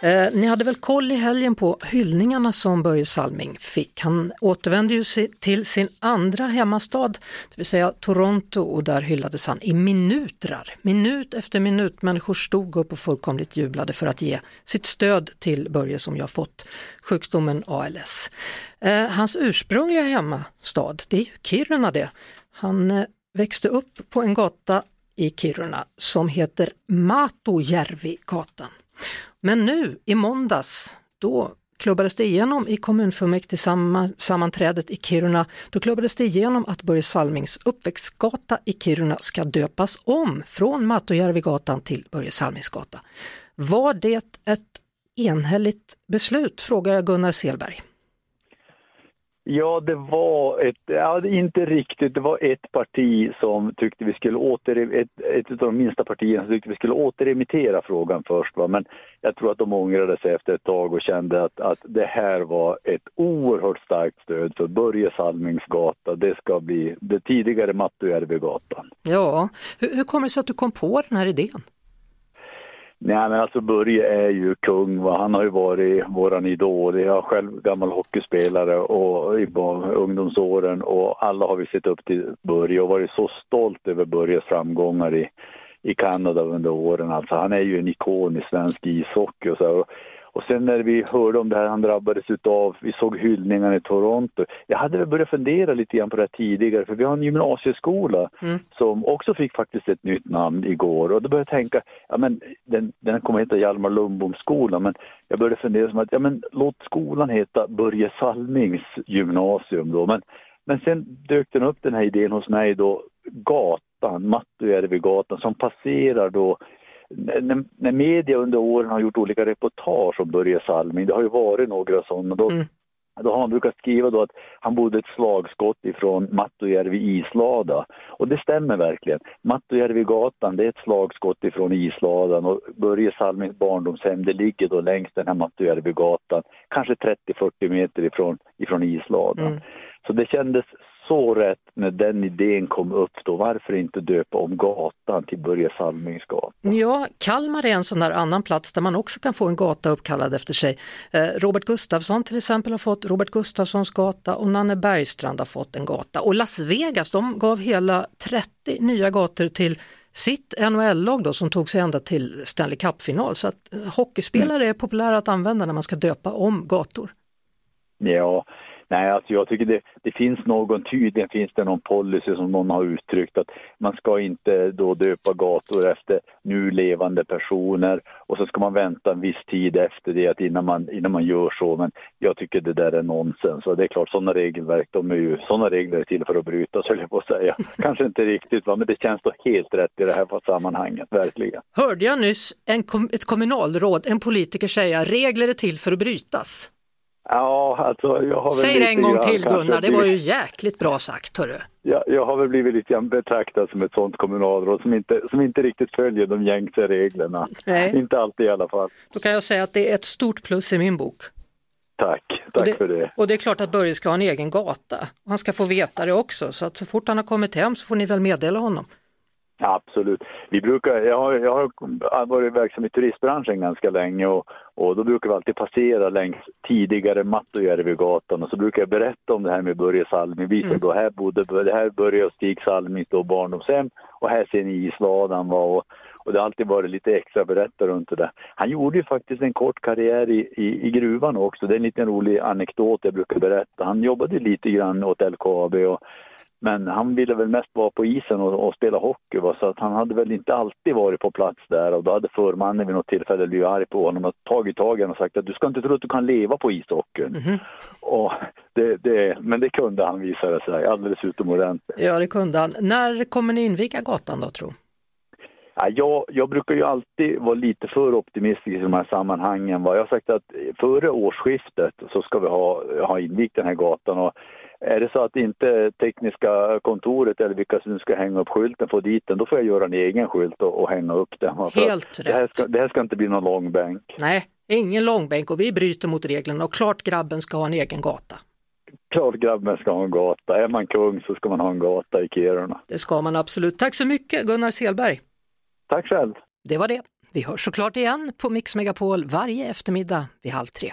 Eh, ni hade väl koll i helgen på hyllningarna som Börje Salming fick. Han återvände ju till sin andra hemmastad, det vill säga Toronto och där hyllades han i minutrar. Minut efter minut, människor stod upp och fullkomligt jublade för att ge sitt stöd till Börje som jag fått sjukdomen ALS. Eh, hans ursprungliga hemmastad, det är ju Kiruna det. Han eh, växte upp på en gata i Kiruna som heter Matojärvi-gatan. Men nu i måndags, då klubbades det igenom i kommunfullmäktige sammanträdet i Kiruna, då klubbades det igenom att Börje Salmings uppväxtgata i Kiruna ska döpas om från Mattojärvigatan till Börje Salmingsgata. Var det ett enhälligt beslut, frågar jag Gunnar Selberg. Ja, det var ett, ja, inte riktigt, det var ett parti som tyckte vi skulle åter, ett, ett av de minsta partierna som tyckte vi skulle återremittera frågan först. Va? Men jag tror att de ångrade sig efter ett tag och kände att, att det här var ett oerhört starkt stöd för Börje Salmings gata. Det ska bli det tidigare Mattojärvigatan. Ja, hur, hur kommer det sig att du kom på den här idén? Nej men alltså Börje är ju kung. Va? Han har ju varit våran idol. Jag är själv gammal hockeyspelare och i ungdomsåren och alla har vi sett upp till Börje och varit så stolt över Börjes framgångar i, i Kanada under åren. Alltså han är ju en ikon i svensk ishockey och så. Och sen när vi hörde om det här han drabbades utav, vi såg hyllningarna i Toronto. Jag hade väl börjat fundera lite grann på det här tidigare för vi har en gymnasieskola mm. som också fick faktiskt ett nytt namn igår och då började jag tänka, ja men den, den kommer heta Hjalmar Lundbom men jag började fundera som att, ja men låt skolan heta Börje Salmings gymnasium då. Men, men sen dök den upp den här idén hos mig då, gatan, Mattojärvigatan som passerar då när, när media under åren har gjort olika reportage om Börje Salming, det har ju varit några sådana, då, mm. då har man brukat skriva då att han bodde ett slagskott ifrån Mattojärvi Islada. Och det stämmer verkligen. Mattojärvigatan, det är ett slagskott ifrån Isladan och Börje Salmings barndomshem, det ligger då längs den här Mattojärvigatan, kanske 30-40 meter ifrån, ifrån Isladan. Mm. Så det kändes så rätt när den idén kom upp då, varför inte döpa om gatan till Börje Salmings gata? Ja, Kalmar är en sån där annan plats där man också kan få en gata uppkallad efter sig. Eh, Robert Gustafsson till exempel har fått Robert Gustafssons gata och Nanne Bergstrand har fått en gata. Och Las Vegas, de gav hela 30 nya gator till sitt NHL-lag då som tog sig ända till Stanley Cup-final. Så att eh, hockeyspelare mm. är populära att använda när man ska döpa om gator. Ja, Nej, alltså jag tycker det, det finns någon, tydligen finns det någon policy som någon har uttryckt att man ska inte då döpa gator efter nu levande personer och så ska man vänta en viss tid efter det att innan man, innan man gör så. Men jag tycker det där är nonsens och det är klart sådana regelverk, de är ju, sådana regler är till för att brytas höll jag på att säga. Kanske inte riktigt va, men det känns då helt rätt i det här sammanhanget, verkligen. Hörde jag nyss en, ett kommunalråd, en politiker säga regler är till för att brytas? Ja, alltså jag har Säg det en gång till Gunnar, det var ju jäkligt bra sagt hörru. Ja, jag har väl blivit lite grann betraktad som ett sånt kommunalråd som inte, som inte riktigt följer de gängse reglerna. Nej. Inte alltid i alla fall. Då kan jag säga att det är ett stort plus i min bok. Tack, tack det, för det. Och det är klart att Börje ska ha en egen gata. Han ska få veta det också, så att så fort han har kommit hem så får ni väl meddela honom. Absolut. Vi brukar, jag, har, jag har varit verksam i turistbranschen ganska länge och, och då brukar vi alltid passera längs tidigare Mattojärvigatan och så brukar jag berätta om det här med Börje Salming. Visa mm. då här bodde, det här Börje och Stig Salmings då barndomshem och här ser ni isladan var och, och det har alltid varit lite extra berätta runt det där. Han gjorde ju faktiskt en kort karriär i, i, i gruvan också. Det är en liten rolig anekdot jag brukar berätta. Han jobbade lite grann åt LKAB och men han ville väl mest vara på isen och, och spela hockey va? så att han hade väl inte alltid varit på plats där och då hade förmannen vid något tillfälle blivit arg på honom och tagit tag i honom och sagt att du ska inte tro att du kan leva på ishockeyn. Mm och det, det, men det kunde han visade sig alldeles utomordentligt. Ja det kunde han. När kommer ni inviga gatan då tro? Ja, jag, jag brukar ju alltid vara lite för optimistisk i de här sammanhangen. Jag har sagt att före årsskiftet så ska vi ha, ha invigt den här gatan och är det så att inte tekniska kontoret eller vilka som ska hänga upp skylten får dit den, då får jag göra en egen skylt och, och hänga upp den. Helt det här, ska, det här ska inte bli någon långbänk. Nej, ingen långbänk och vi bryter mot reglerna och klart grabben ska ha en egen gata. klart grabben ska ha en gata. Är man kung så ska man ha en gata i Kiruna. Det ska man absolut. Tack så mycket Gunnar Selberg. Tack själv. Det var det. Vi hörs såklart igen på Mix Megapol varje eftermiddag vid halv tre.